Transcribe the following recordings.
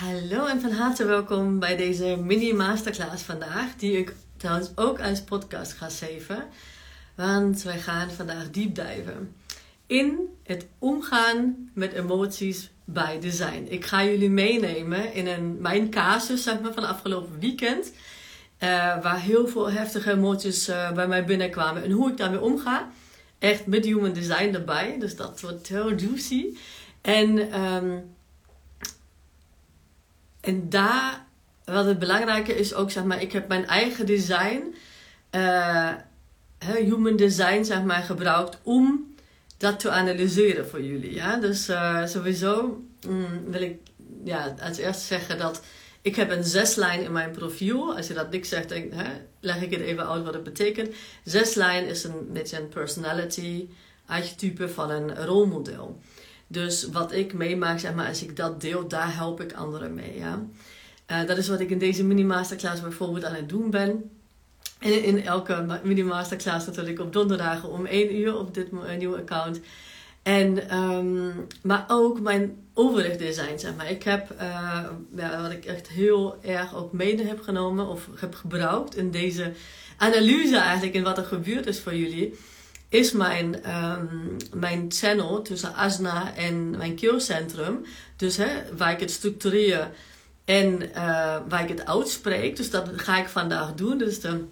Hallo en van harte welkom bij deze mini masterclass vandaag, die ik trouwens ook als podcast ga geven. Want wij gaan vandaag diepdijven in het omgaan met emoties bij design. Ik ga jullie meenemen in een, mijn casus zeg maar, van afgelopen weekend. Uh, waar heel veel heftige emoties uh, bij mij binnenkwamen en hoe ik daarmee omga. Echt met human design erbij, dus dat wordt heel juicy. En um, en daar, wat het belangrijke is ook, zeg maar, ik heb mijn eigen design, uh, human design, zeg maar, gebruikt om dat te analyseren voor jullie. Ja? Dus uh, sowieso mm, wil ik ja, als eerste zeggen dat ik heb een zeslijn in mijn profiel. Als je dat niks zegt, denk, hè, leg ik het even uit wat het betekent. Zeslijn is een beetje een personality archetype van een rolmodel. Dus wat ik meemaak, zeg maar, als ik dat deel, daar help ik anderen mee. Ja? Uh, dat is wat ik in deze mini-masterclass bijvoorbeeld aan het doen ben. En in elke mini-masterclass natuurlijk op donderdagen om 1 uur op dit nieuwe account. En, um, maar ook mijn overigdesign, zeg maar. Ik heb, ja, wat ik echt heel erg ook mede heb genomen of heb gebruikt in deze analyse eigenlijk in wat er gebeurd is voor jullie is mijn, um, mijn channel tussen Asna en mijn keelcentrum. Dus hè, waar ik het structureer en uh, waar ik het uitspreek. Dus dat ga ik vandaag doen. Dus de,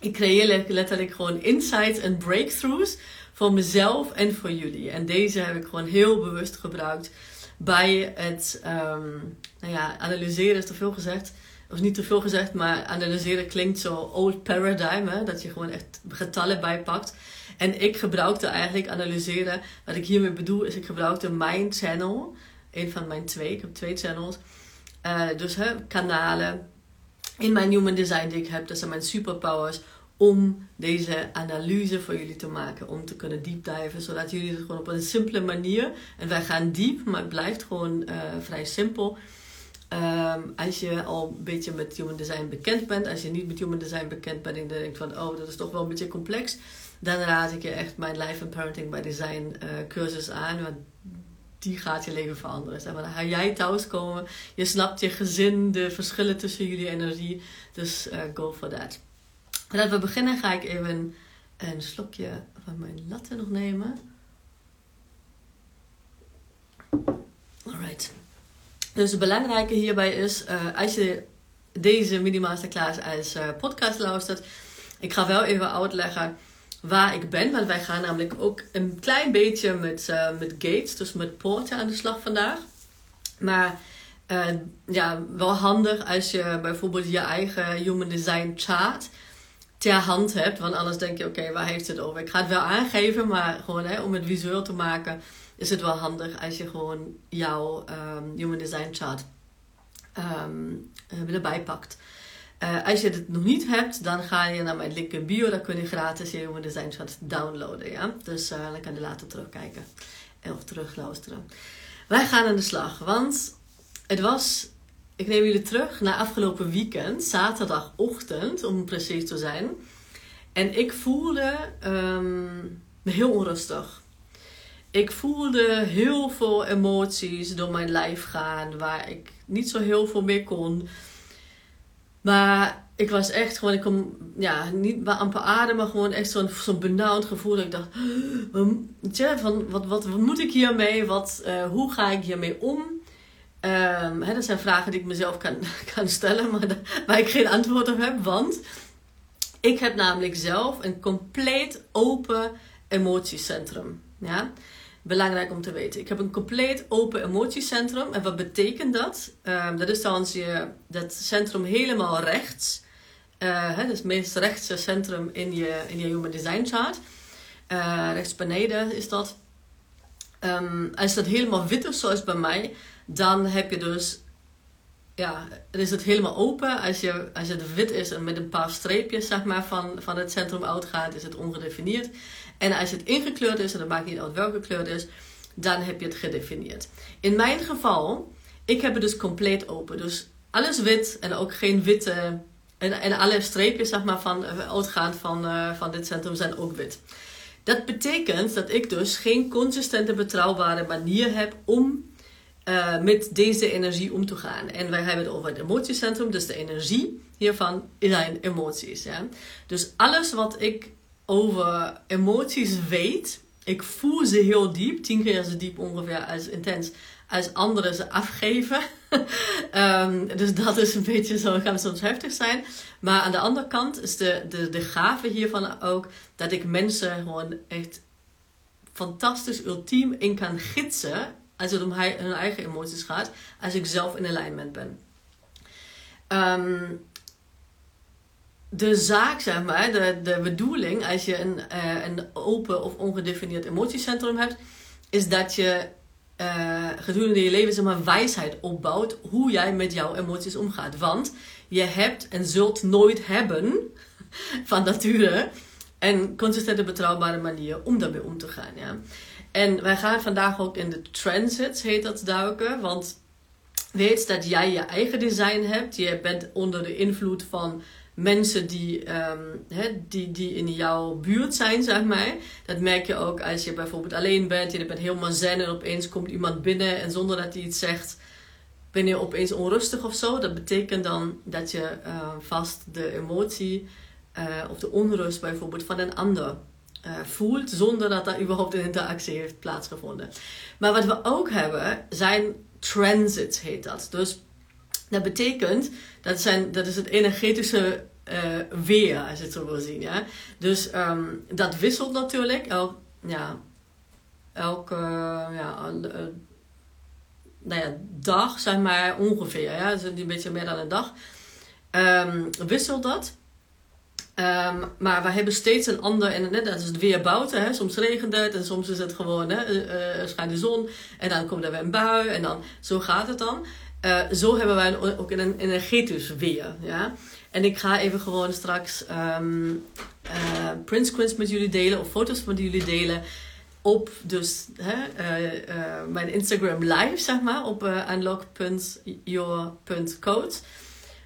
ik creëer letterlijk gewoon insights en breakthroughs voor mezelf en voor jullie. En deze heb ik gewoon heel bewust gebruikt bij het um, nou ja, analyseren, is te veel gezegd. Of niet te veel gezegd, maar analyseren klinkt zo old paradigm. Hè? Dat je gewoon echt getallen bijpakt. En ik gebruikte eigenlijk analyseren. Wat ik hiermee bedoel is, ik gebruikte mijn channel. Een van mijn twee. Ik heb twee channels. Uh, dus hè, kanalen in mijn human design die ik heb. Dat zijn mijn superpowers. Om deze analyse voor jullie te maken. Om te kunnen diepdiven. Zodat jullie het gewoon op een simpele manier. En wij gaan diep, maar het blijft gewoon uh, vrij simpel. Um, als je al een beetje met human design bekend bent. Als je niet met human design bekend bent. En je denkt van, oh, dat is toch wel een beetje complex dan raad ik je echt mijn Life and Parenting by Design uh, cursus aan. Want die gaat je leven veranderen. Zeg maar. Dan ga jij thuiskomen. Je snapt je gezin, de verschillen tussen jullie energie. Dus uh, go for that. Voordat we beginnen ga ik even een slokje van mijn latte nog nemen. Alright. Dus het belangrijke hierbij is, uh, als je deze mini masterclass als podcast luistert, ik ga wel even uitleggen waar ik ben. Want wij gaan namelijk ook een klein beetje met, uh, met gates, dus met poorten aan de slag vandaag. Maar uh, ja, wel handig als je bijvoorbeeld je eigen human design chart ter hand hebt. Want anders denk je, oké, waar heeft het over? Ik ga het wel aangeven, maar gewoon hè, om het visueel te maken, is het wel handig als je gewoon jouw um, human design chart um, erbij pakt. Uh, als je het nog niet hebt, dan ga je naar mijn link in bio. Dan kun je gratis je Human Design Chart downloaden. Ja? Dus uh, dan kan je later terugkijken of terugluisteren. Wij gaan aan de slag, want het was... Ik neem jullie terug naar afgelopen weekend, zaterdagochtend om precies te zijn. En ik voelde um, me heel onrustig. Ik voelde heel veel emoties door mijn lijf gaan, waar ik niet zo heel veel meer kon. Maar ik was echt gewoon, ik kon ja, niet amper ademen, gewoon echt zo'n zo'n benauwd gevoel. Dat ik dacht, van, wat, wat, wat moet ik hiermee? Wat, uh, hoe ga ik hiermee om? Um, hè, dat zijn vragen die ik mezelf kan, kan stellen, maar waar ik geen antwoord op heb. Want ik heb namelijk zelf een compleet open emotiecentrum. Ja? Belangrijk om te weten. Ik heb een compleet open emotiecentrum. En wat betekent dat? Um, dat is dan je dat centrum helemaal rechts. Uh, hè, dat is het meest rechtse centrum in je, in je Human Design Chart. Uh, rechts beneden is dat. Um, als dat helemaal wit is, zoals bij mij, dan heb je dus ja, is het helemaal open. Als, je, als het wit is en met een paar streepjes zeg maar, van, van het centrum uitgaat, is het ongedefinieerd. En als het ingekleurd is, en dat maakt niet uit welke kleur het is, dan heb je het gedefinieerd. In mijn geval, ik heb het dus compleet open. Dus alles wit en ook geen witte. En, en alle streepjes zeg maar, van, eh, uitgaand van, uh, van dit centrum zijn ook wit. Dat betekent dat ik dus geen consistente, betrouwbare manier heb om uh, met deze energie om te gaan. En wij hebben het over het emotiecentrum, dus de energie hiervan zijn emoties. Ja? Dus alles wat ik over emoties weet, ik voel ze heel diep, tien keer zo diep ongeveer als intens als anderen ze afgeven. um, dus dat is een beetje zo, kan soms heftig zijn. Maar aan de andere kant is de, de, de gave hiervan ook dat ik mensen gewoon echt fantastisch ultiem in kan gidsen als het om hun eigen emoties gaat, als ik zelf in alignment ben. Um, de zaak, zeg maar, de, de bedoeling als je een, uh, een open of ongedefinieerd emotiecentrum hebt, is dat je uh, gedurende je leven zeg maar, wijsheid opbouwt hoe jij met jouw emoties omgaat. Want je hebt en zult nooit hebben van nature een consistente betrouwbare manier om daarmee om te gaan. Ja. En wij gaan vandaag ook in de transits, heet dat, duiken. Want weet dat jij je eigen design hebt. Je bent onder de invloed van mensen die, um, die, die in jouw buurt zijn, zeg maar. Dat merk je ook als je bijvoorbeeld alleen bent. Je bent helemaal zen en opeens komt iemand binnen en zonder dat hij iets zegt, ben je opeens onrustig of zo. Dat betekent dan dat je uh, vast de emotie uh, of de onrust bijvoorbeeld van een ander uh, voelt, zonder dat daar überhaupt een interactie heeft plaatsgevonden. Maar wat we ook hebben, zijn transits, heet dat. Dus dat betekent, dat, zijn, dat is het energetische uh, weer, als je het zo wil zien. Ja? Dus um, dat wisselt natuurlijk. Elk, ja, elke ja, nou ja, dag, zeg maar, ongeveer. Ja? Dus een beetje meer dan een dag. Um, wisselt dat. Um, maar we hebben steeds een ander, en net dat is het weer buiten. Hè? Soms regent het en soms is het gewoon, hè, uh, schijnt de zon en dan komt er weer een bui en dan, zo gaat het dan. Uh, zo hebben wij ook een energetisch weer. Ja? En ik ga even gewoon straks um, uh, print screens met jullie delen of foto's met jullie delen op dus hè, uh, mijn Instagram live, zeg maar, op unlock.your.code.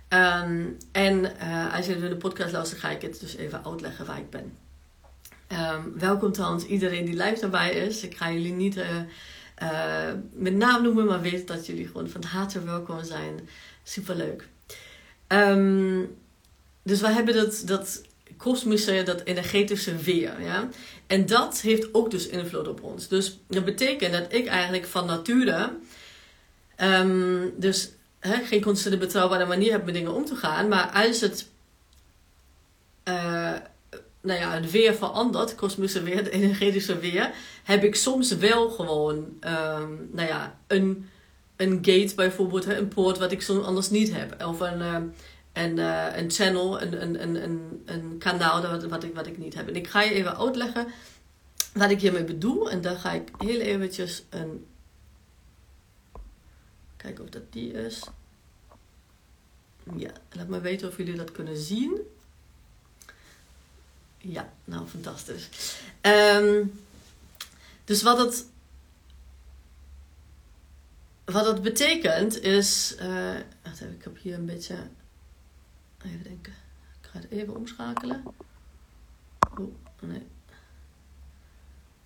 Um, en als je de podcast luistert, ga ik het dus even uitleggen waar ik ben. Um, welkom trouwens iedereen die live erbij is. Ik ga jullie niet uh, met naam noemen, maar weet dat jullie gewoon van harte welkom zijn. Superleuk. Um, dus we hebben dat, dat kosmische, dat energetische weer. Ja? En dat heeft ook dus invloed op ons. Dus dat betekent dat ik eigenlijk van nature, um, dus geen constante betrouwbare manier heb met dingen om te gaan. Maar als het uh, nou ja, het weer verandert, kosmische weer, het energetische weer, heb ik soms wel gewoon, um, nou ja, een, een gate bijvoorbeeld, een poort wat ik soms anders niet heb. Of een, uh, een, uh, een channel, een, een, een, een, een kanaal wat, wat, ik, wat ik niet heb. En ik ga je even uitleggen wat ik hiermee bedoel. En dan ga ik heel eventjes een... Kijken of dat die is. Ja, laat me weten of jullie dat kunnen zien. Ja, nou fantastisch. Um, dus wat het, wat het betekent is. Uh, wacht even, ik heb hier een beetje. Even denken. Ik ga het even omschakelen. Oh, nee.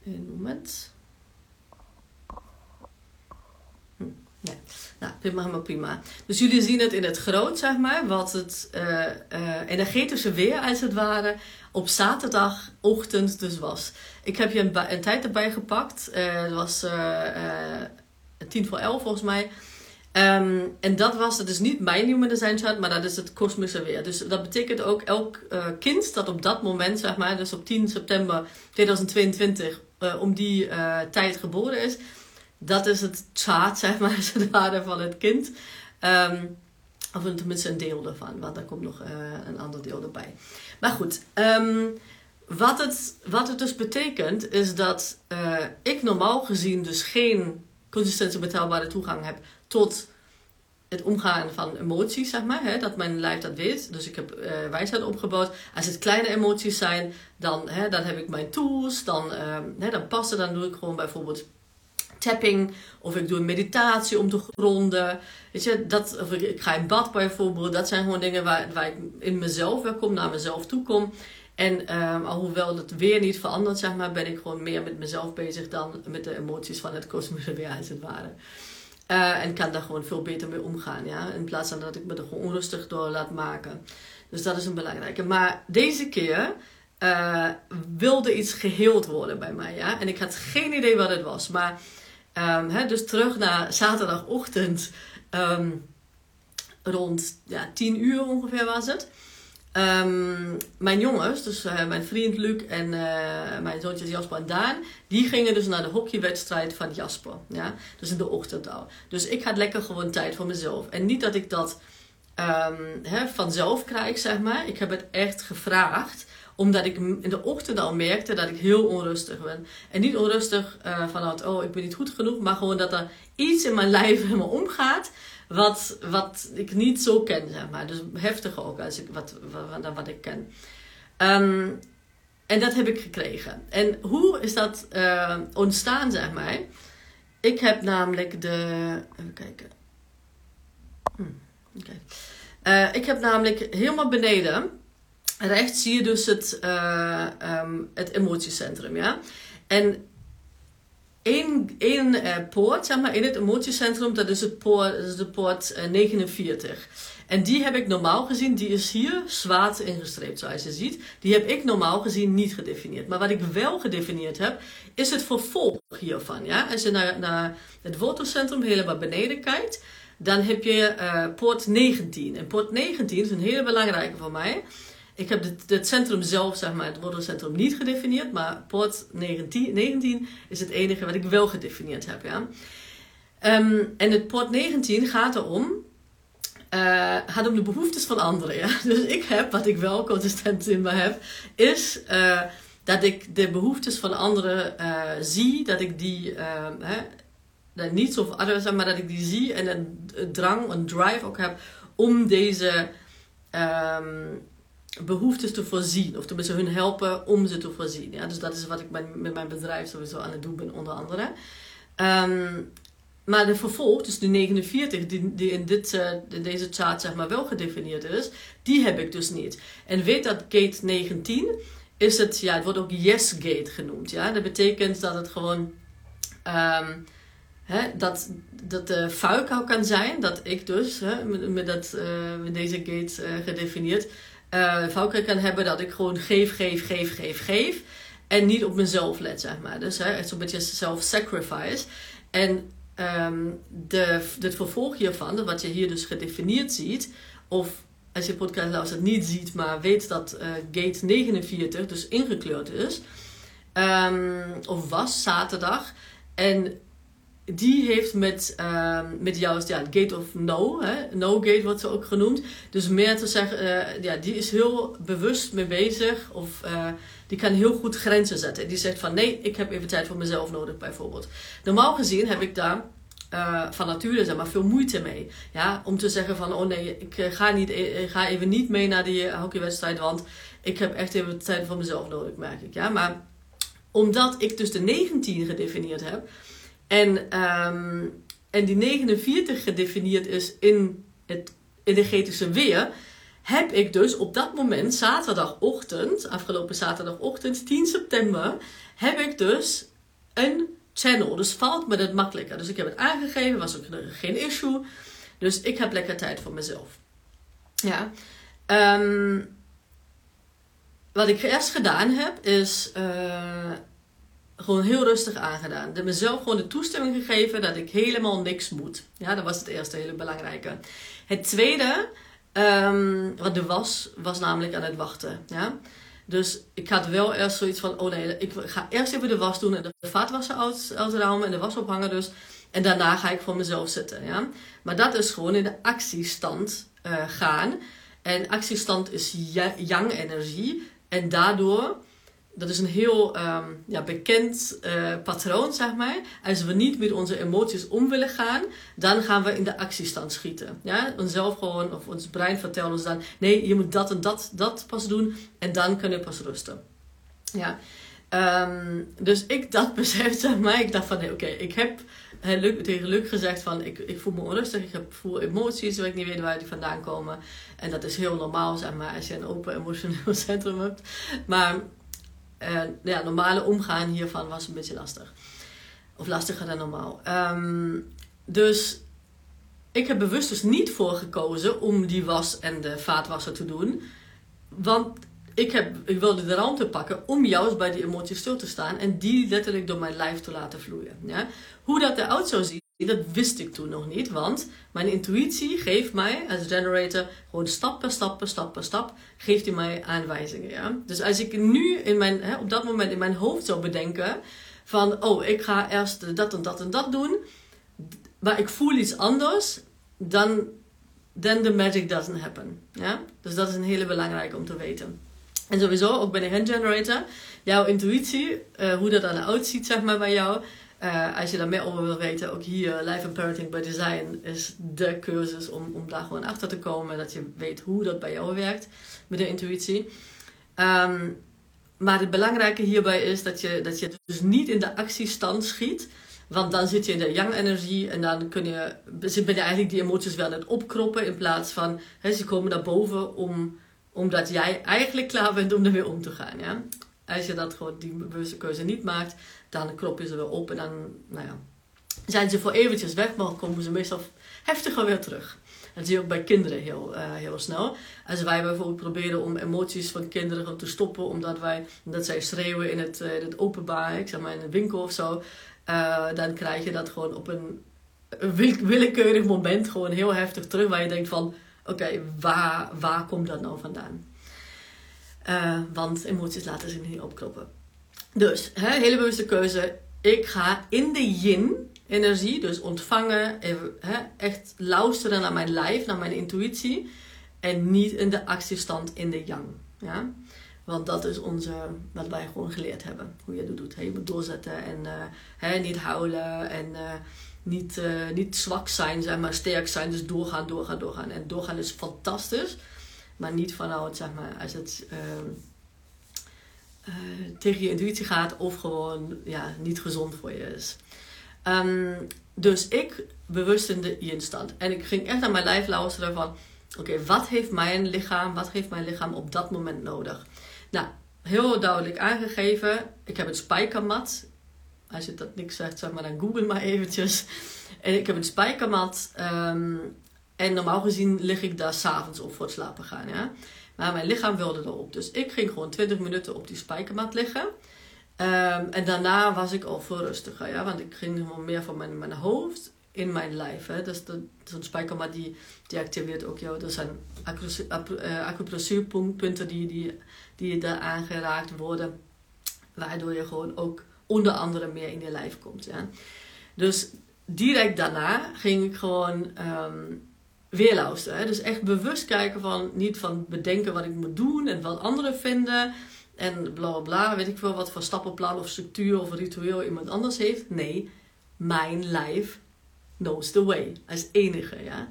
Een moment. Nee. Nou, prima, prima. Dus jullie zien het in het groot, zeg maar, wat het uh, uh, energetische weer, als het ware, op zaterdagochtend dus was. Ik heb je een, tijd erbij gepakt. Uh, het was tien voor elf volgens mij. Um, en dat was, het is niet mijn Human Design maar dat is het kosmische weer. Dus dat betekent ook elk kind dat op dat moment, zeg maar, dus op 10 september 2022, om die tijd geboren is dat is het chart, zeg maar, als het ware, van het kind. Um, of tenminste een deel daarvan, want daar komt nog uh, een ander deel erbij. Maar goed, um, wat, het, wat het dus betekent, is dat uh, ik normaal gezien dus geen consistente betaalbare toegang heb tot het omgaan van emoties, zeg maar. Hè, dat mijn lijf dat weet. Dus ik heb uh, wijsheid opgebouwd. Als het kleine emoties zijn, dan, hè, dan heb ik mijn tools. Dan, uh, hè, dan passen. Dan doe ik gewoon bijvoorbeeld tapping. Of ik doe een meditatie om te gronden. Weet je, dat, of ik, ga in bad bijvoorbeeld. Dat zijn gewoon dingen waar, waar ik in mezelf weer kom, naar mezelf toe kom. En um, alhoewel het weer niet verandert, zeg maar, ben ik gewoon meer met mezelf bezig dan met de emoties van het kosmische weer, als het ware. Uh, en kan daar gewoon veel beter mee omgaan. Ja? In plaats van dat ik me er gewoon onrustig door laat maken. Dus dat is een belangrijke. Maar deze keer uh, wilde iets geheeld worden bij mij. Ja? En ik had geen idee wat het was. Maar hè, dus terug naar zaterdagochtend. Um, rond ja, 10 uur ongeveer was het. Um, mijn jongens, dus uh, mijn vriend Luc en uh, mijn zoontjes Jasper en Daan, die gingen dus naar de hockeywedstrijd van Jasper. Ja? Dus in de ochtend al. Dus ik had lekker gewoon tijd voor mezelf. En niet dat ik dat vanzelf krijg, zeg maar. Ik heb het echt gevraagd omdat ik in de ochtend al merkte dat ik heel onrustig ben. En niet onrustig uh, vanuit, oh, ik ben niet goed genoeg. Maar gewoon dat er iets in mijn lijf helemaal omgaat. Wat, wat ik niet zo ken, zeg maar. Dus heftiger ook als ik, wat, wat, wat ik ken. Um, en dat heb ik gekregen. En hoe is dat uh, ontstaan, zeg maar? Ik heb namelijk de. Even kijken. Hm. Okay. Uh, ik heb namelijk helemaal beneden rechts zie je dus het, uh, um, het emotiecentrum. Ja? En één, één uh, poort zeg maar, in het emotiecentrum, dat is, het poort, de poort uh, 49. En die heb ik normaal gezien, die is hier zwart ingestreept zoals je ziet. Die heb ik normaal gezien niet gedefinieerd. Maar wat ik wel gedefinieerd heb, is het vervolg hiervan. Ja? Als je naar, naar het wortelcentrum helemaal beneden kijkt, dan heb je uh, poort 19. En poort 19 is een hele belangrijke voor mij. Ik heb het, het, centrum zelf, zeg maar, het wortelcentrum niet gedefinieerd, maar poort 19, 19 is het enige wat ik wel gedefinieerd heb. Ja? Um, en het poort 19 gaat erom, uh, gaat om de behoeftes van anderen. Ja? Dus ik heb, wat ik wel consistent in me heb, is uh, dat ik de behoeftes van anderen uh, zie, dat ik die. Hè, niet zo zeg maar dat ik die zie en een, drang, een drive ook heb om deze um, behoeftes te voorzien. Of tenminste hun helpen om ze te voorzien. Ja? Dus dat is wat ik met mijn bedrijf sowieso aan het doen ben, onder andere. Um, maar de vervolg, dus de 49, die, die in, dit, in deze chart zeg maar wel gedefinieerd is, die heb ik dus niet. En weet dat gate 19 is het, ja, het wordt ook yes gate genoemd. Ja? Dat betekent dat het gewoon, hè, dat, dat de vuilkou kan zijn, dat ik dus, met, met, dat, uh, met deze gate uh, gedefinieerd, uh, kan hebben dat ik gewoon geef, geef, geef, geef, geef. En niet op mezelf let, zeg maar. Dus hè, echt zo'n beetje self-sacrifice. En um, de, het vervolg hiervan, wat je hier dus gedefinieerd ziet, of als je podcast luistert niet ziet, maar weet dat uh, gate 49 dus ingekleurd is, um, of was zaterdag. En die heeft met, uh, met ja, gate of no, hè? no gate wordt ze ook genoemd. Dus meer te zeggen, uh, ja, die is heel bewust mee bezig of uh, die kan heel goed grenzen zetten. Die zegt van nee, ik heb even tijd voor mezelf nodig bijvoorbeeld. Normaal gezien heb ik daar uh, van nature zeg maar, veel moeite mee. Ja? Om te zeggen van oh nee, ik ga, niet, ik ga even niet mee naar die hockeywedstrijd, want ik heb echt even tijd voor mezelf nodig, merk ik. Ja? Maar omdat ik dus de 19 gedefinieerd heb en, um, en die 49 gedefinieerd is in het energetische weer, heb ik dus op dat moment, zaterdagochtend, afgelopen zaterdagochtend, 10 september, heb ik dus een channel. Dus valt me dat makkelijker. Dus ik heb het aangegeven, was ook geen issue. Dus ik heb lekker tijd voor mezelf. Ja. Um, wat ik eerst gedaan heb, is uh, gewoon heel rustig aangedaan. Ik heb mezelf gewoon de toestemming gegeven dat ik helemaal niks moet. Ja, dat was het eerste hele belangrijke. Het tweede, um, wat de was, was namelijk aan het wachten. Ja. Dus ik had wel eerst zoiets van, oh nee, ik ga eerst even de was doen en de vaatwasser uit, uitruimen en de was ophangen dus. En daarna ga ik voor mezelf zitten, ja. Maar dat is gewoon in de actiestand uh, gaan. En actiestand is yang-energie. En daardoor dat is een heel um, ja, bekend uh, patroon, zeg maar. Als we niet met onze emoties om willen gaan, dan gaan we in de actiestand schieten. Ja? Onszelf gewoon, of ons brein vertelt ons dan: nee, je moet dat en dat, dat pas doen en dan kun je pas rusten. Ja. Um, dus ik dat besef, zeg maar. Ik dacht van: nee, oké, ik heb tegen Luc gezegd van ik, ik voel me onrustig, ik heb, voel emoties waar ik niet weet waar die vandaan komen. En dat is heel normaal, zeg maar, als je een open emotioneel centrum hebt. Maar uh, ja, normale omgaan hiervan was een beetje lastig. Of lastiger dan normaal. Um, dus ik heb bewust dus niet voor gekozen om die was en de vaatwasser te doen. Want ik, heb, ik wilde de ruimte pakken om juist bij die emoties stil te staan en die letterlijk door mijn lijf te laten vloeien. Ja? Hoe dat eruit zou zien, dat wist ik toen nog niet, want mijn intuïtie geeft mij als generator gewoon stap per stap per stap per stap, geeft hij mij aanwijzingen. Ja? Dus als ik nu in mijn, hè, op dat moment in mijn hoofd zou bedenken van, oh, ik ga eerst dat en dat en dat doen, maar ik voel iets anders, dan then the magic doesn't happen. Ja? Dus dat is een hele belangrijke om te weten. En sowieso, ook bij de hand generator, jouw intuïtie, uh, hoe dat dan uitziet zeg maar bij jou. Uh, als je daar meer over wil weten, ook hier Life and Parenting by Design is de cursus om, om daar gewoon achter te komen. Dat je weet hoe dat bij jou werkt met de intuïtie. Um, maar het belangrijke hierbij is dat je, dat je dus niet in de actiestand schiet. Want dan zit je in de yang-energie en dan kun je, ben je eigenlijk die emoties wel net opkroppen. In plaats van, ze komen naar boven om, omdat jij eigenlijk klaar bent om ermee om te gaan. Ja? Als je dat gewoon, die bewuste keuze niet maakt, dan krop je ze weer op en dan, nou ja, zijn ze voor eventjes weg, maar komen ze meestal heftiger weer terug. Dat zie je ook bij kinderen heel, uh, heel snel. Als wij bijvoorbeeld proberen om emoties van kinderen te stoppen, omdat, wij, omdat zij schreeuwen in het, uh, in het openbaar, ik zeg maar in een winkel of zo, uh, dan krijg je dat gewoon op een, een willekeurig moment gewoon heel heftig terug, waar je denkt van, oké, waar, waar komt dat nou vandaan? Want emoties laten zich niet opkroppen. Dus, hè, hele bewuste keuze. Ik ga in de yin energie, dus ontvangen, hè, echt luisteren naar mijn lijf, naar mijn intuïtie. En niet in de actiestand in de yang. Ja? Want dat is onze, wat wij gewoon geleerd hebben. Hoe je dat doet. Je moet doorzetten en uh, hè, niet huilen en uh, niet, niet zwak zijn, maar sterk zijn. Dus doorgaan, doorgaan, doorgaan. En doorgaan is fantastisch. Maar niet vanuit, zeg maar, als het ehm, tegen je intuïtie gaat of gewoon ja, niet gezond voor je is. Um, dus ik bewust in de yin-stand. En ik ging echt naar mijn lijf luisteren van... Oké, wat heeft mijn lichaam, wat heeft mijn lichaam op dat moment nodig? Nou, heel duidelijk aangegeven. Ik heb een spijkermat. Als je dat niks zegt, zeg maar, dan google maar eventjes. En ik heb een spijkermat. Um, en normaal gezien lig ik daar s'avonds op voor het slapen gaan. Ja? Maar mijn lichaam wilde erop. Dus ik ging gewoon 20 minuten op die spijkermat liggen. Um, en daarna was ik al veel rustiger, ja, want ik ging gewoon meer van mijn, mijn hoofd in mijn lijf. Hè. Dus zo'n spijkermat die, die activeert ook jou. Dat zijn eh, acupressuurpunten die, die, die daar aangeraakt worden, waardoor je gewoon ook onder andere meer in je lijf komt. Ja. Dus direct daarna ging ik gewoon um, weer luisteren. Dus echt bewust kijken van, niet van bedenken wat ik moet doen en wat anderen vinden. En bla bla bla, weet ik veel wat voor stappenplan of structuur of ritueel iemand anders heeft. Nee, mijn lijf knows the way. Als enige, ja.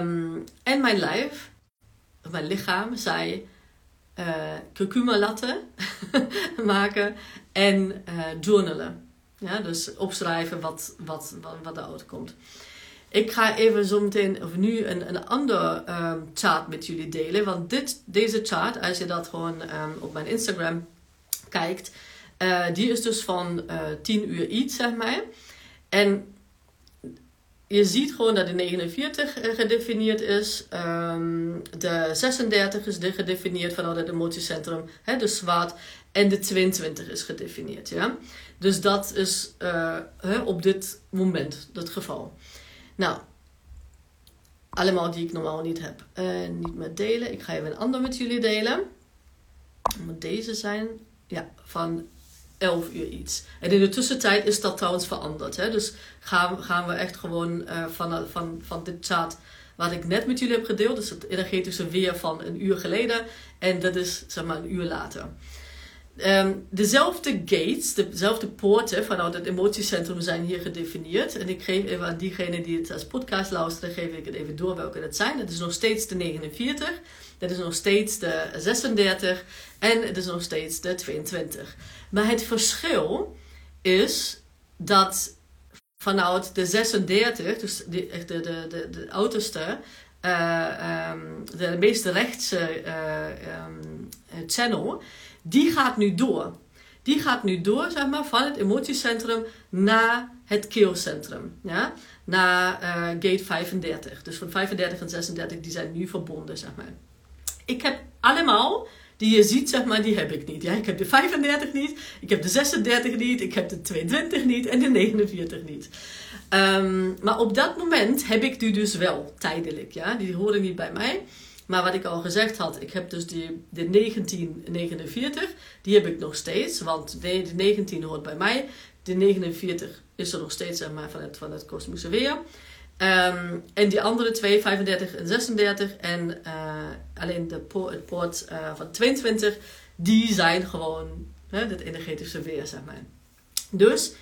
Um, en mijn lijf, mijn lichaam, zei uh, curcuma latten maken en uh, journalen. Ja, dus opschrijven wat, wat, wat, wat eruit komt. Ik ga even zo meteen, of nu, een, een ander um, chart met jullie delen. Want dit, deze chart, als je dat gewoon um, op mijn Instagram kijkt, uh, die is dus van uh, eh, 10 uur iets, zeg maar. En je ziet gewoon dat de 49 eh, gedefinieerd is. Um, de 36 is gedefinieerd vanuit het emotiecentrum, hè, de zwart. En de 22 is gedefinieerd. Ja? Dus dat is hè, op dit moment het geval. Nou, allemaal die ik normaal niet heb. Uh, niet meer delen. Ik ga even een ander met jullie delen. Moet deze zijn. Ja, van 11 uur iets. En in de tussentijd is dat trouwens veranderd. Hè? Dus gaan, gaan we echt gewoon uh, van, van, van dit chat wat ik net met jullie heb gedeeld. Dus het energetische weer van een uur geleden. En dat is zeg maar een uur later. Um, dezelfde gates, dezelfde poorten vanuit het emotiecentrum zijn hier gedefinieerd. En ik geef even aan diegenen die het als podcast luisteren, geef ik het even door welke dat zijn. Het is nog steeds de 49, dat is nog steeds de 36 en het is nog steeds de 22. Maar het verschil is dat vanuit de 36, dus de, de, de, de, de oudste, uh, um, de meest rechtse um, channel die gaat nu door. die gaat nu door, zeg maar, van het emotiecentrum naar het keelcentrum. Ja? Naar uh, gate 35. Dus van 35 en 36, die zijn nu verbonden, zeg maar. Ik heb allemaal die je ziet, zeg maar, die heb ik niet. Ja, ik heb de 35 niet, ik heb de 36 niet, ik heb de 22 niet en de 49 niet. Um, maar op dat moment heb ik die dus wel tijdelijk. Ja? Die horen niet bij mij. Maar wat ik al gezegd had, ik heb dus die, de 1949, die heb ik nog steeds. Want de, de 19 hoort bij mij. De 49 is er nog steeds zeg maar, van, het, van het kosmische weer. Um, en die andere twee, 35 en 36, en uh, alleen de po het poort uh, van 22, die zijn gewoon hè, het energetische weer, zeg maar. Dus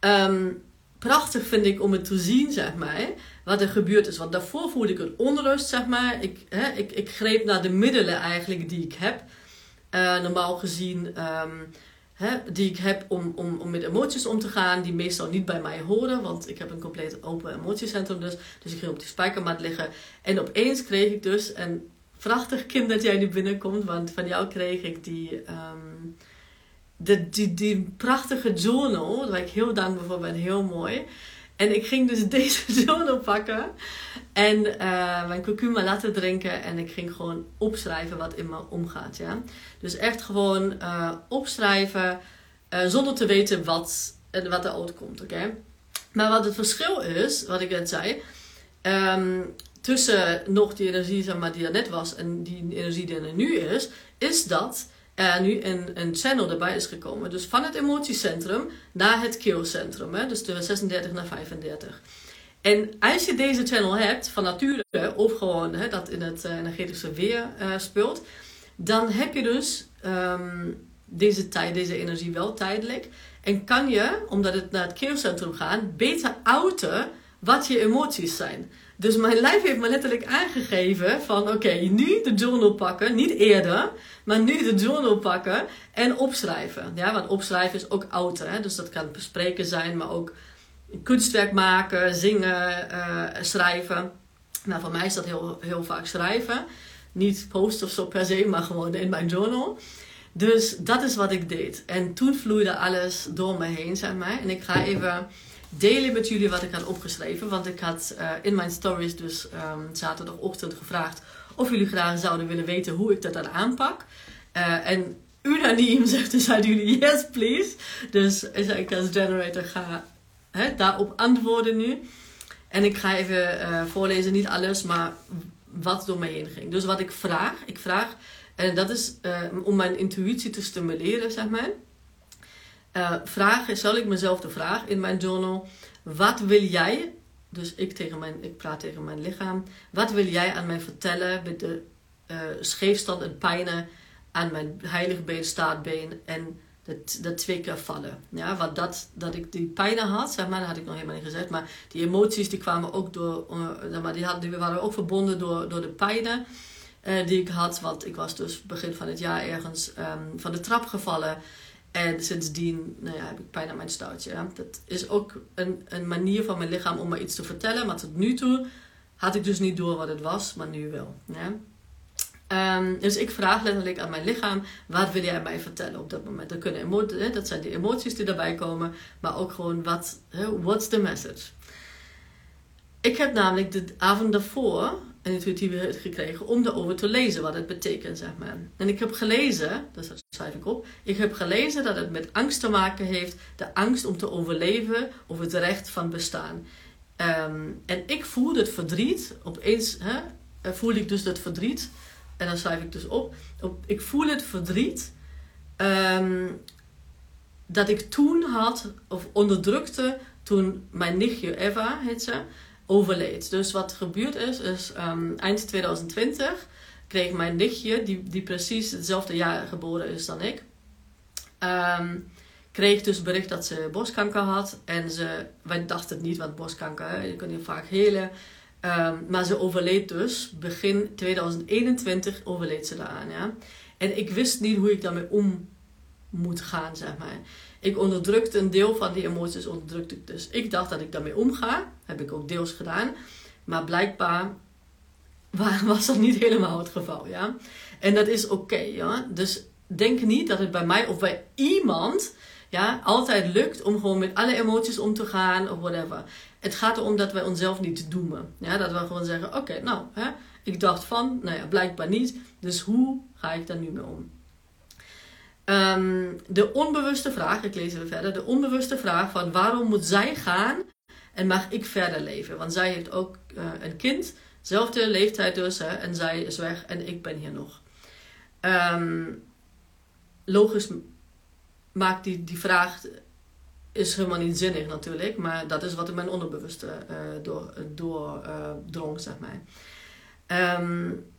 um, prachtig vind ik om het te zien, zeg maar, wat er gebeurd is. Want daarvoor voelde ik een onrust, zeg maar. Ik, hè, ik, ik greep naar de middelen eigenlijk die ik heb. Uh, normaal gezien, um, hè, die ik heb om, om, om met emoties om te gaan, die meestal niet bij mij horen. Want ik heb een compleet open emotiecentrum dus. Dus ik ging op die spijkermat liggen. En opeens kreeg ik dus, en prachtig kind dat jij nu binnenkomt, want van jou kreeg ik die... Um, de, die, die prachtige journal, waar ik heel dankbaar voor ben, heel mooi. En ik ging dus deze journal pakken en uh, mijn kurkuma laten drinken en ik ging gewoon opschrijven wat in me omgaat. Ja? Dus echt gewoon uh, opschrijven uh, zonder te weten wat, wat er uitkomt. Oké? Maar wat het verschil is, wat ik net zei, um, tussen nog die energie zeg maar, die er net was en die energie die er nu is, is dat er nu een, een channel erbij is gekomen. Dus van het emotiecentrum naar het keelcentrum. Hè? Dus de 36 naar 35. En als je deze channel hebt, van nature, of gewoon hè, dat in het uh, energetische weer uh, speelt, dan heb je dus um, deze tijd, deze energie wel tijdelijk. En kan je, omdat het naar het keelcentrum gaat, beter outen wat je emoties zijn. Dus mijn lijf heeft me letterlijk aangegeven van oké, nu de journal pakken, niet eerder, maar nu de journal pakken en opschrijven. Ja, want opschrijven is ook ouder, dus dat kan bespreken zijn, maar ook kunstwerk maken, zingen, uh, schrijven. Nou, voor mij is dat heel, heel vaak schrijven. Niet posten of zo per se, maar gewoon in mijn journal. Dus dat is wat ik deed. En toen vloeide alles door me heen, zeg maar. En ik ga even delen met jullie wat ik had opgeschreven. Want ik had uh, in mijn stories dus um, zaterdagochtend gevraagd of jullie graag zouden willen weten hoe ik dat dan aanpak. Uh, en unaniem zegt, zeiden jullie yes please. Dus ik als generator ga hè, daarop antwoorden nu. En ik ga even uh, voorlezen, niet alles, maar wat door mij heen ging. Dus wat ik vraag, ik vraag, en dat is om mijn intuïtie te stimuleren, zeg maar uh, vragen, stel ik mezelf de vraag in mijn journal: wat wil jij? Dus ik, tegen mijn, ik praat tegen mijn lichaam. Wat wil jij aan mij vertellen met de uh, scheefstand en pijnen aan mijn heilige been, staartbeen en dat, dat twee keer vallen. Ja, wat dat, dat ik die pijnen had, zeg maar, had ik nog helemaal niet gezegd. Maar die emoties die kwamen ook door, uh, maar die, had, die waren ook verbonden door, door de pijnen die ik had. Want ik was dus begin van het jaar ergens um, van de trap gevallen. En sindsdien nou ja, heb ik pijn aan mijn stoutje. Dat is ook een, een manier van mijn lichaam om me iets te vertellen. Maar tot nu toe had ik dus niet door wat het was, maar nu wel. Um, dus ik vraag letterlijk aan mijn lichaam: wat wil jij mij vertellen op dat moment? Dat, kunnen emoties, dat zijn de emoties die daarbij komen, maar ook gewoon wat, what's the message? Ik heb namelijk de avond daarvoor een intuïtieve gekregen om erover te lezen wat het betekent, zeg maar. En ik heb gelezen, dus dat schrijf ik op, ik heb gelezen dat het met angst te maken heeft, de angst om te overleven of het recht van bestaan. Um, en ik voelde het verdriet, opeens hè, eh, voelde ik dus dat verdriet, en dan schrijf ik dus op, ik voel het verdriet um, dat ik toen had, of onderdrukte, toen mijn nichtje Eva, heet ze, overleed. Dus wat gebeurd is, is um, eind 2020 kreeg mijn nichtje, die, die precies hetzelfde jaar geboren is dan ik, um, kreeg dus bericht dat ze borstkanker had. En ze, wij dachten het niet, want borstkanker, je kunt je vaak helen. Um, maar ze overleed dus, begin 2021 overleed ze daaraan. Ja? En ik wist niet hoe ik daarmee om moet gaan, zeg maar. Ik onderdrukte een deel van die emoties, onderdrukte ik dus. Ik dacht dat ik daarmee omga, heb ik ook deels gedaan. Maar blijkbaar was dat niet helemaal het geval, ja. En dat is oké. Dus denk niet dat het bij mij of bij iemand ja, altijd lukt om gewoon met alle emoties om te gaan of whatever. Het gaat erom dat wij onszelf niet doemen. Ja, dat we gewoon zeggen: Oké, nou, hè, ik dacht van, nou ja, blijkbaar niet. Dus hoe ga ik daar nu mee om? Ehm, de onbewuste vraag, ik lees even verder. De onbewuste vraag van waarom moet zij gaan en mag ik verder leven? Want zij heeft ook uh, een kind, zelfde leeftijd dus, hè, en zij is weg en ik ben hier nog. Um, logisch maakt die, die vraag is helemaal niet zinnig natuurlijk, maar dat is wat in mijn onderbewuste uh, door, door uh, drong, zeg maar. Um,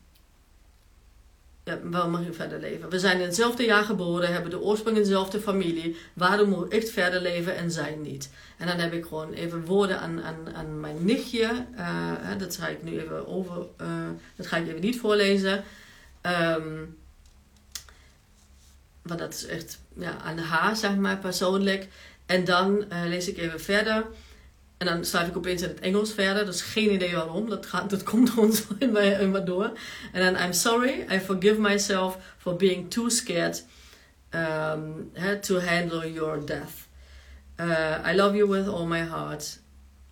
waarom mag je verder leven? We zijn in hetzelfde jaar geboren, hebben de oorsprong in dezelfde familie. Waarom moet ik verder leven en zij niet? En dan heb ik gewoon even woorden aan, aan, aan mijn nichtje. Uh, dat ga ik nu even over. Uh, dat ga ik even niet voorlezen. Um, want dat is echt ja, aan haar, zeg maar, persoonlijk. En dan uh, lees ik even verder. En dan schrijf ik opeens in het Engels verder. Dus geen idee waarom. Dat, gaat, dat komt mij, in mij door. En dan I'm sorry. I forgive myself for being too scared um, to handle your death. Uh, I love you with all my heart.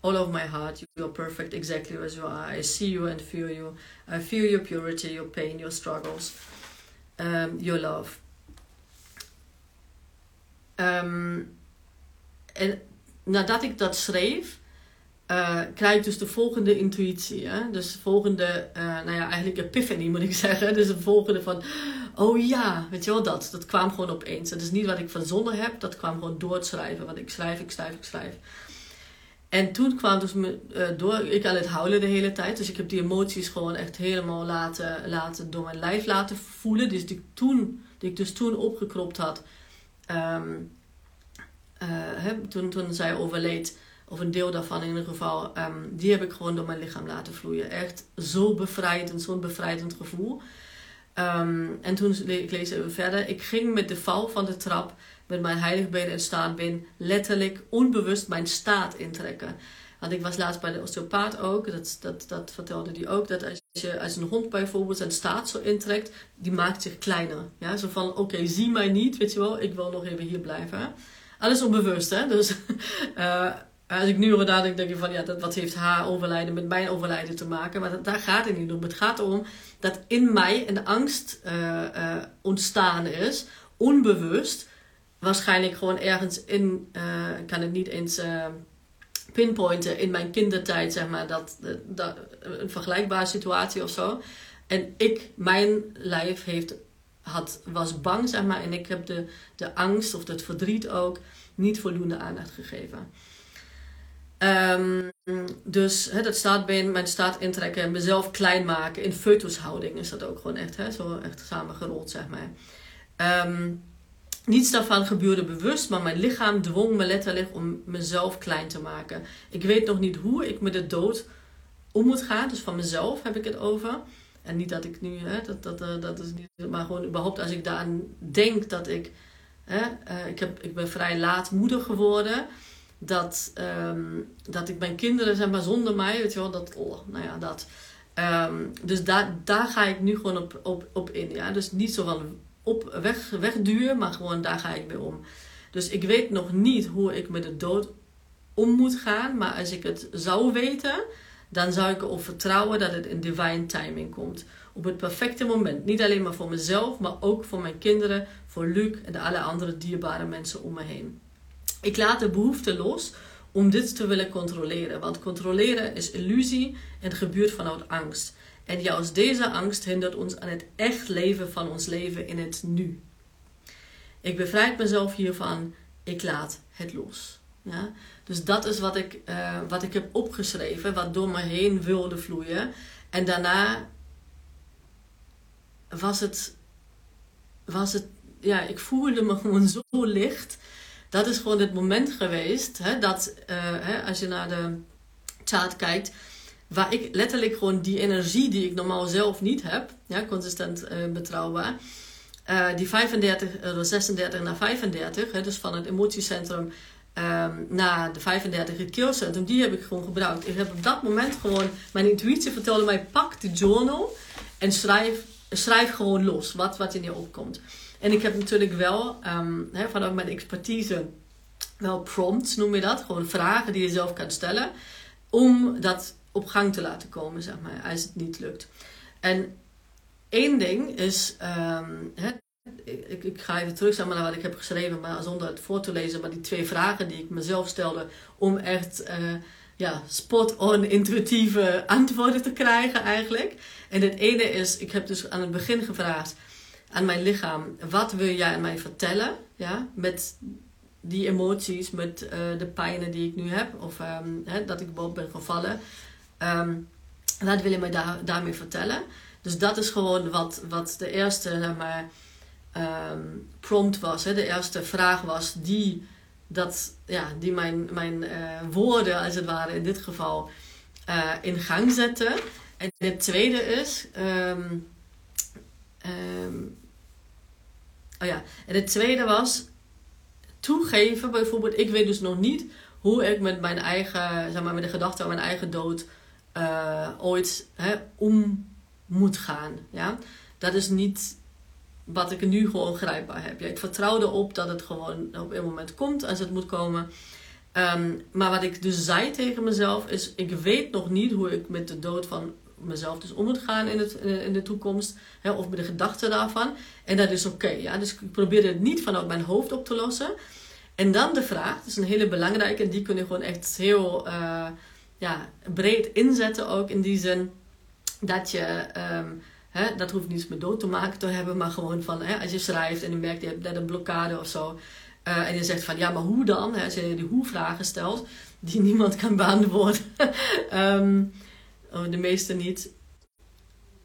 All of my heart. You are perfect exactly as you are. I see you and feel you. I feel your purity, your pain, your struggles. Um, your love. Um, en nadat ik dat schreef, uh, krijg ik dus de volgende intuïtie. Hè? Dus de volgende, uh, nou ja, eigenlijk epiphany moet ik zeggen. Dus de volgende van, oh ja, weet je wel, dat. Dat kwam gewoon opeens. Dat is niet wat ik verzonnen heb, dat kwam gewoon door het schrijven. Want ik schrijf, ik schrijf, ik schrijf. En toen kwam dus me, uh, door, ik aan het huilen de hele tijd. Dus ik heb die emoties gewoon echt helemaal laten, laten door mijn lijf laten voelen. Dus die, toen, die ik dus toen opgekropt had. Um, uh, toen, toen zij overleed, of een deel daarvan in ieder geval, um, die heb ik gewoon door mijn lichaam laten vloeien. Echt zo bevrijdend, zo'n bevrijdend gevoel. Um, en toen, ik lees even verder, ik ging met de val van de trap met mijn heiligbeen en staartbeen letterlijk onbewust mijn staat intrekken. Want ik was laatst bij de osteopaat ook, dat, dat, dat vertelde die ook, dat als, je, als een hond bijvoorbeeld zijn staat zo intrekt, die maakt zich kleiner. Ja? Zo van, oké, zie mij niet, weet je wel, ik wil nog even hier blijven. Alles onbewust, hè. Dus uh, als ik nu over nadenk, denk ik van, ja, dat, wat heeft haar overlijden met mijn overlijden te maken? Maar daar gaat het niet om. Het gaat erom dat in mij een angst uh, uh, ontstaan is, onbewust. Waarschijnlijk gewoon ergens in, kan het niet eens pinpointen in mijn kindertijd, zeg maar, dat, dat, een vergelijkbare situatie of zo. En ik, mijn lijf heeft had, was bang, zeg maar. En ik heb de, de angst of het verdriet ook niet voldoende aandacht gegeven. Um, dus hè, dat staatbeen, mijn staat intrekken, mezelf klein maken. In foetushouding is dat ook gewoon echt, hè, zo echt samengerold, zeg maar. Um, niets daarvan gebeurde bewust, maar mijn lichaam dwong me letterlijk om mezelf klein te maken. Ik weet nog niet hoe ik met de dood om moet gaan, dus van mezelf heb ik het over. En niet dat ik nu, hè, dat, dat, eh, dat is niet, maar gewoon überhaupt als ik daaraan denk dat ik, hè, uh, ik, heb, ik ben vrij laat moeder geworden. Dat, um, dat ik mijn kinderen, zeg maar, zonder mij, weet je wel, dat, oh, nou ja, dat. Um, dus daar, daar ga ik nu gewoon op, op, op in, ja. Dus niet zo van op, weg, wegduwen, maar gewoon daar ga ik mee om. Dus ik weet nog niet hoe ik met de dood om moet gaan, maar als ik het zou weten, dan zou ik erop vertrouwen dat het in divine timing komt. Op het perfecte moment. Niet alleen maar voor mezelf, maar ook voor mijn kinderen, voor Luc en alle andere dierbare mensen om me heen. Ik laat de behoefte los om dit te willen controleren. Want controleren is illusie en gebeurt vanuit angst. En juist deze angst hindert ons aan het echt leven van ons leven in het nu. Ik bevrijd mezelf hiervan. Ik laat het los. Ja? Dus dat is wat ik, uh, wat ik heb opgeschreven, wat door me heen wilde vloeien. En daarna was het, was het, ja, ik voelde me gewoon zo licht. Dat is gewoon het moment geweest, hè, dat uh, hè, als je naar de chart kijkt, waar ik letterlijk gewoon die energie die ik normaal zelf niet heb, ja, consistent uh, betrouwbaar, uh, die 35, 36 naar 35, hè, dus van het emotiecentrum um, na de 35 het keelcentrum, die heb ik gewoon gebruikt. Ik heb op dat moment gewoon, mijn intuïtie vertelde mij, pak de journal en schrijf, schrijf gewoon los wat, wat in je opkomt. En ik heb natuurlijk wel um, vanuit mijn expertise wel prompts, noem je dat. Gewoon vragen die je zelf kan stellen. Om dat op gang te laten komen, zeg maar, als het niet lukt. En één ding is, hè, ik, ik, ga even terug naar wat ik heb geschreven, maar zonder het voor te lezen. Maar die twee vragen die ik mezelf stelde om echt uh, ja, spot-on intuïtieve antwoorden te krijgen eigenlijk. En het ene is, ik heb dus aan het begin gevraagd aan mijn lichaam, wat wil jij mij vertellen? Ja, met die emoties, met uh, de pijnen die ik nu heb, of um, hè, dat ik boven ben gevallen. Um, wat wil je mij daar, daarmee vertellen? Dus dat is gewoon wat, wat de eerste maar, um, prompt was, hè, de eerste vraag was die, dat, ja, die mijn, mijn uh, woorden, als het ware in dit geval, uh, in gang zetten. En het tweede is. Um, um, oh ja, en het tweede was toegeven, bijvoorbeeld, ik weet dus nog niet hoe ik met mijn eigen, zeg maar, met de gedachte aan mijn eigen dood uh, ooit hè, om moet gaan. Ja? Dat is niet wat ik nu gewoon grijpbaar heb. Ja, vertrouw erop dat het gewoon op een moment komt als het moet komen. Um, maar wat ik dus zei tegen mezelf is: ik weet nog niet hoe ik met de dood van mezelf dus om moet gaan in, het, in de toekomst. Hè, of met de gedachten daarvan. En dat is oké. ja? Dus ik probeer het niet vanuit mijn hoofd op te lossen. En dan de vraag, dat is een hele belangrijke, en die kun je gewoon echt heel uh, ja, breed inzetten ook in die zin dat je, um, hè, dat hoeft niets met dood te maken te hebben, maar gewoon van hè, als je schrijft en je merkt je hebt net een blokkade of zo. Uh, en je zegt van ja, maar hoe dan? Hè, als je die hoe-vragen stelt, die niemand kan beantwoorden. um, de meeste niet.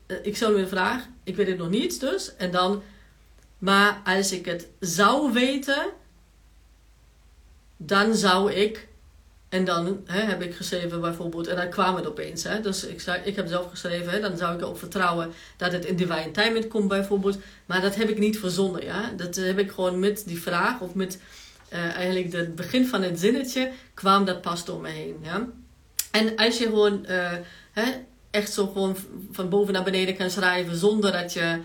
Uh, ik stel nu een vraag, ik weet het nog niet dus. En dan, maar als ik het zou weten, dan zou ik en dan hè, heb ik geschreven bijvoorbeeld, en dan kwam het opeens. Hè, dus ik, zei, ik heb zelf geschreven, hè, dan zou ik erop vertrouwen dat het in divine timing komt bijvoorbeeld. Maar dat heb ik niet verzonnen. Ja? Dat heb ik gewoon met die vraag of met uh, eigenlijk het begin van het zinnetje kwam dat pas door me heen. Ja? En als je gewoon uh, hè, echt zo gewoon van boven naar beneden kan schrijven zonder dat je,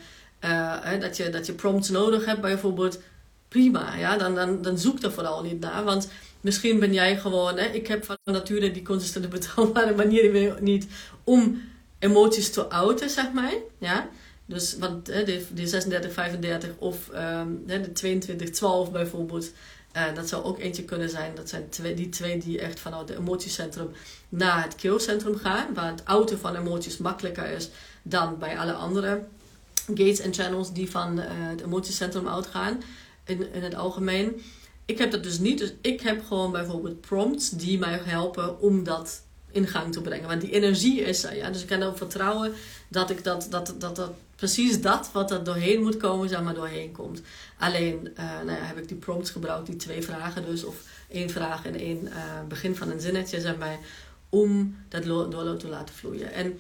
uh, hè, dat je, dat je prompts nodig hebt bijvoorbeeld, prima. Ja? Dan, dan, dan zoek er vooral niet naar. Want Misschien ben jij gewoon, hè, ik heb van nature die consistente betrouwbare manier niet om emoties te outen, zeg maar. Ja? Dus want hè, de, de 36, 35 of um, de 22, 12 bijvoorbeeld. Uh, dat zou ook eentje kunnen zijn. Dat zijn twee, die twee die echt vanuit het emotiecentrum naar het keelcentrum gaan. Waar het outen van emoties makkelijker is dan bij alle andere gates en channels die van uh, het emotiecentrum uitgaan in, in het algemeen ik heb dat dus niet. Dus ik heb gewoon bijvoorbeeld prompts die mij helpen om dat in gang te brengen. Want die energie is er. Ja? Dus ik kan erop vertrouwen dat ik dat, dat, dat, dat precies dat wat er doorheen moet komen, zeg maar doorheen komt. Alleen uh, nou ja, heb ik die prompts gebruikt, die twee vragen dus, of één vraag en één uh, begin van een zinnetje, zeg maar, om dat door te laten vloeien. En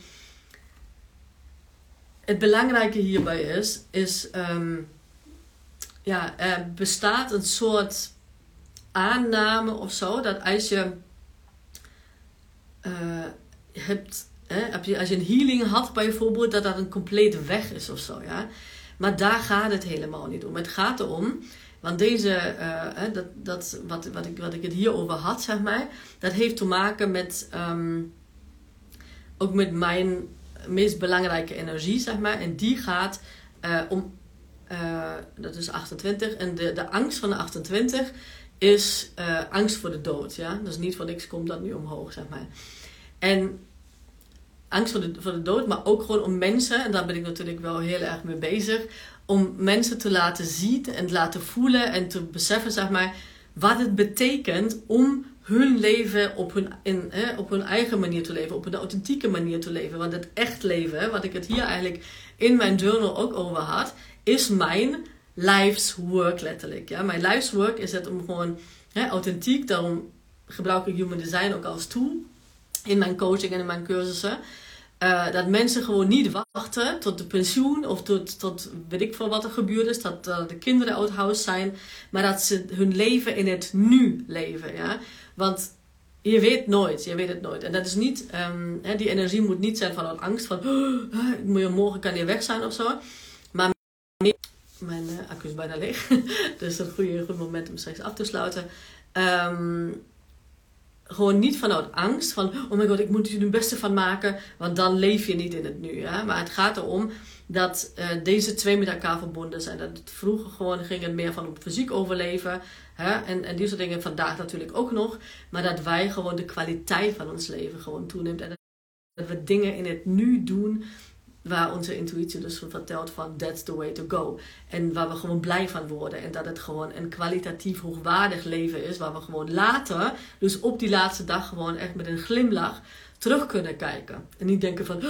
het belangrijke hierbij is, is um, ja, er bestaat een soort aanname of zo, dat als je uh, hebt, hè, als je een healing had bijvoorbeeld, dat dat een compleet weg is of zo, ja. Maar daar gaat het helemaal niet om. Het gaat erom, want deze, uh, dat, dat, wat, wat, ik, wat ik het hier over had, zeg maar, dat heeft te maken met, um, ook met mijn meest belangrijke energie, zeg maar. En die gaat uh, om, dat is 28, en de, de angst van de 28 is uh, angst voor de dood. Ja? Dus niet van niks komt dat nu omhoog, zeg maar. En angst voor de, voor de dood, maar ook gewoon om mensen, en daar ben ik natuurlijk wel heel erg mee bezig, om mensen te laten zien en te laten voelen en te beseffen, zeg maar, wat het betekent om hun leven op hun, in, hè, op hun eigen manier te leven, op een authentieke manier te leven. Want het echt leven, wat ik het hier eigenlijk in mijn journal ook over had, is mijn life's work letterlijk. Ja? Mijn life's work is het om gewoon authentiek, daarom gebruik ik human design ook als tool in mijn coaching en in mijn cursussen. Uh, dat mensen gewoon niet wachten tot de pensioen of tot, tot weet ik veel wat er gebeurd is, dat uh, de kinderen uit huis zijn, maar dat ze hun leven in het nu leven. Ja? Want je weet nooit, je weet het nooit. En dat is niet, um, hè, die energie moet niet zijn van angst van, oh, morgen kan je weg zijn of zo. Maar mijn uh, accu is bijna leeg. dus een goede, goed moment om straks af te sluiten. Ehm, gewoon niet vanuit angst. Van, oh my god, ik moet er het beste van maken. Want dan leef je niet in het nu. Hè? Maar het gaat erom dat uh, deze twee met elkaar verbonden zijn. Dat het vroeger gewoon ging het meer van op fysiek overleven. Hè? En, en die soort dingen vandaag natuurlijk ook nog. Maar dat wij gewoon de kwaliteit van ons leven gewoon toeneemt. En dat we dingen in het nu doen waar onze intuïtie dus vertelt van that's the way to go. En waar we gewoon blij van worden. En dat het gewoon een kwalitatief hoogwaardig leven is. Waar we gewoon later, dus op die laatste dag gewoon echt met een glimlach terug kunnen kijken. En niet denken van,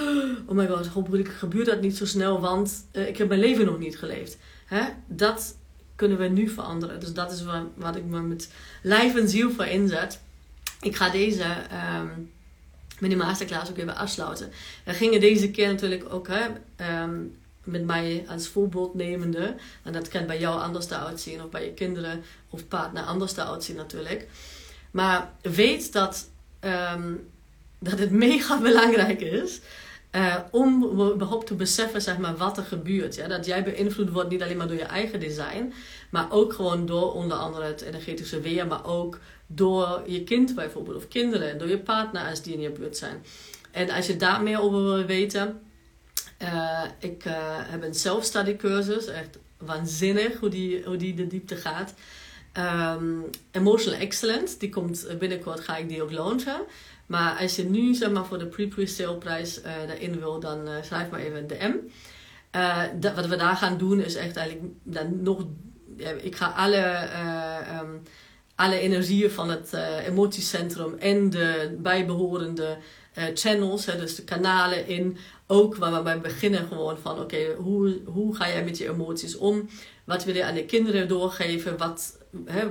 oh my god, hopelijk gebeurt dat niet zo snel, want uh, ik heb mijn leven nog niet geleefd. Hè? Dat kunnen we nu veranderen. Dus dat is wat, wat ik me met lijf en ziel voor inzet. Ik ga deze... Um, met die masterclass ook even afsluiten. We gingen deze keer natuurlijk ook hè, um, met mij als voorbeeld nemende. En dat kan bij jou anders te uitzien, of bij je kinderen of partner anders te uitzien natuurlijk. Maar weet dat, um, dat het mega belangrijk is uh, om überhaupt te beseffen zeg maar, wat er gebeurt. Ja? Dat jij beïnvloed wordt niet alleen maar door je eigen design, maar ook gewoon door onder andere het energetische weer, maar ook door je kind bijvoorbeeld, of kinderen, door je partner als die in je buurt zijn. En als je daar meer over wil weten, uh, ik uh, heb een self-study cursus, echt waanzinnig hoe die, hoe die de diepte gaat. Um, Emotional Excellence, die komt binnenkort, ga ik die ook launchen. Maar als je nu zeg maar, voor de pre-pre-sale prijs uh, wil, dan schrijf maar even een DM. Wat we daar gaan doen is echt eigenlijk dan nog... ik ga alle, um, alle energieën van het emotiecentrum en de bijbehorende channels, hè, dus de kanalen in, ook waar we bij beginnen gewoon van oké, hoe, hoe ga jij met je emoties om? Wat wil je aan de kinderen doorgeven? Wat, hè,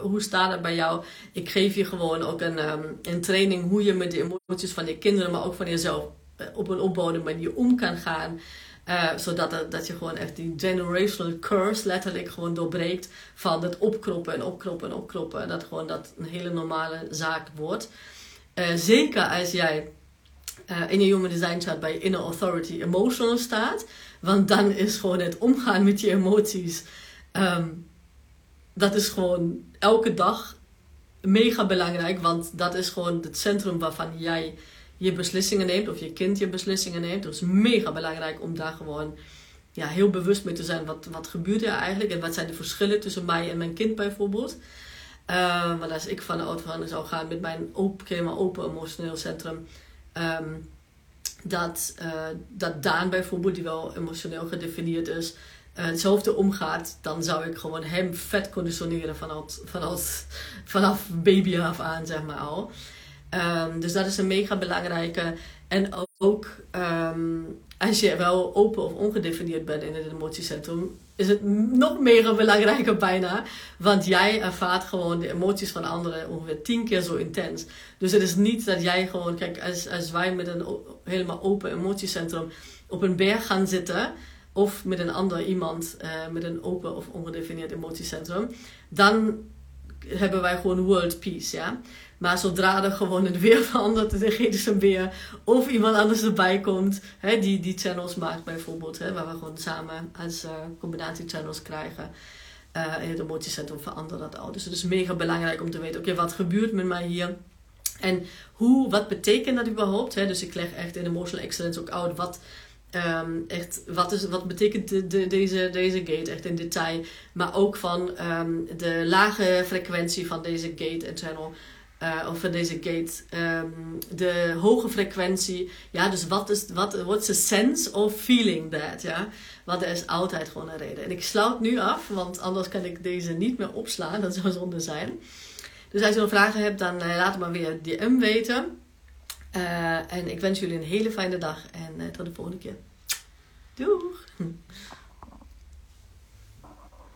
hoe staat het bij jou? Ik geef je gewoon ook een, um, een training hoe je met de emoties van je kinderen, maar ook van jezelf uh, op een opbouwende manier om kan gaan. Uh, zodat dat je gewoon echt die generational curse letterlijk gewoon doorbreekt van het opkroppen en opkroppen en opkroppen. En dat gewoon dat een hele normale zaak wordt. Uh, zeker als jij uh, in je human design chart bij inner authority emotional staat. Want dan is gewoon het omgaan met je emoties. Um, dat is gewoon elke dag mega belangrijk. Want dat is gewoon het centrum waarvan jij je beslissingen neemt. Of je kind je beslissingen neemt. Dus mega belangrijk om daar gewoon ja, heel bewust mee te zijn. Wat, wat gebeurt er eigenlijk? En wat zijn de verschillen tussen mij en mijn kind bijvoorbeeld? Uh, want als ik van de van zou gaan met mijn open, open emotioneel centrum Um, dat, uh, dat Daan bijvoorbeeld, die wel emotioneel gedefinieerd is, uh, hetzelfde omgaat, dan zou ik gewoon hem vet conditioneren vanaf, vanaf, vanaf baby af aan, zeg maar al. Um, dus dat is een mega belangrijke. En ook um, als je wel open of ongedefinieerd bent in het emotiecentrum, is het nog meer belangrijker bijna. Want jij ervaart gewoon de emoties van anderen ongeveer tien keer zo intens. Dus het is niet dat jij gewoon, kijk, als, als wij met een helemaal open emotiecentrum op een berg gaan zitten. Of met een ander iemand uh, met een open of ongedefinieerd emotiecentrum. Dan hebben wij gewoon world peace, ja. Maar zodra er gewoon het weer verandert, de energetische weer, of iemand anders erbij komt, hè, die die channels maakt bijvoorbeeld, hè, waar we gewoon samen als uh, combinatie channels krijgen. Uh, in het emotiecentrum verandert dat al. Dus het is mega belangrijk om te weten, oké, wat gebeurt met mij hier? En hoe, wat betekent dat überhaupt? Hè? Dus ik leg echt in Emotional Excellence ook uit wat, um, echt, wat, is, wat betekent de, de, deze, deze gate echt in detail. Maar ook van um, de lage frequentie van deze gate en channel. Uh, of deze gate, um, de hoge frequentie. Ja, dus wat is, wat, what's the sense of feeling that? Ja, want er is altijd gewoon een reden. En ik sluit nu af, want anders kan ik deze niet meer opslaan. Dat zou zonde zijn. Dus als je nog vragen hebt, dan uh, laat het maar weer DM weten. Uh, en ik wens jullie een hele fijne dag en tot de volgende keer. Doeg!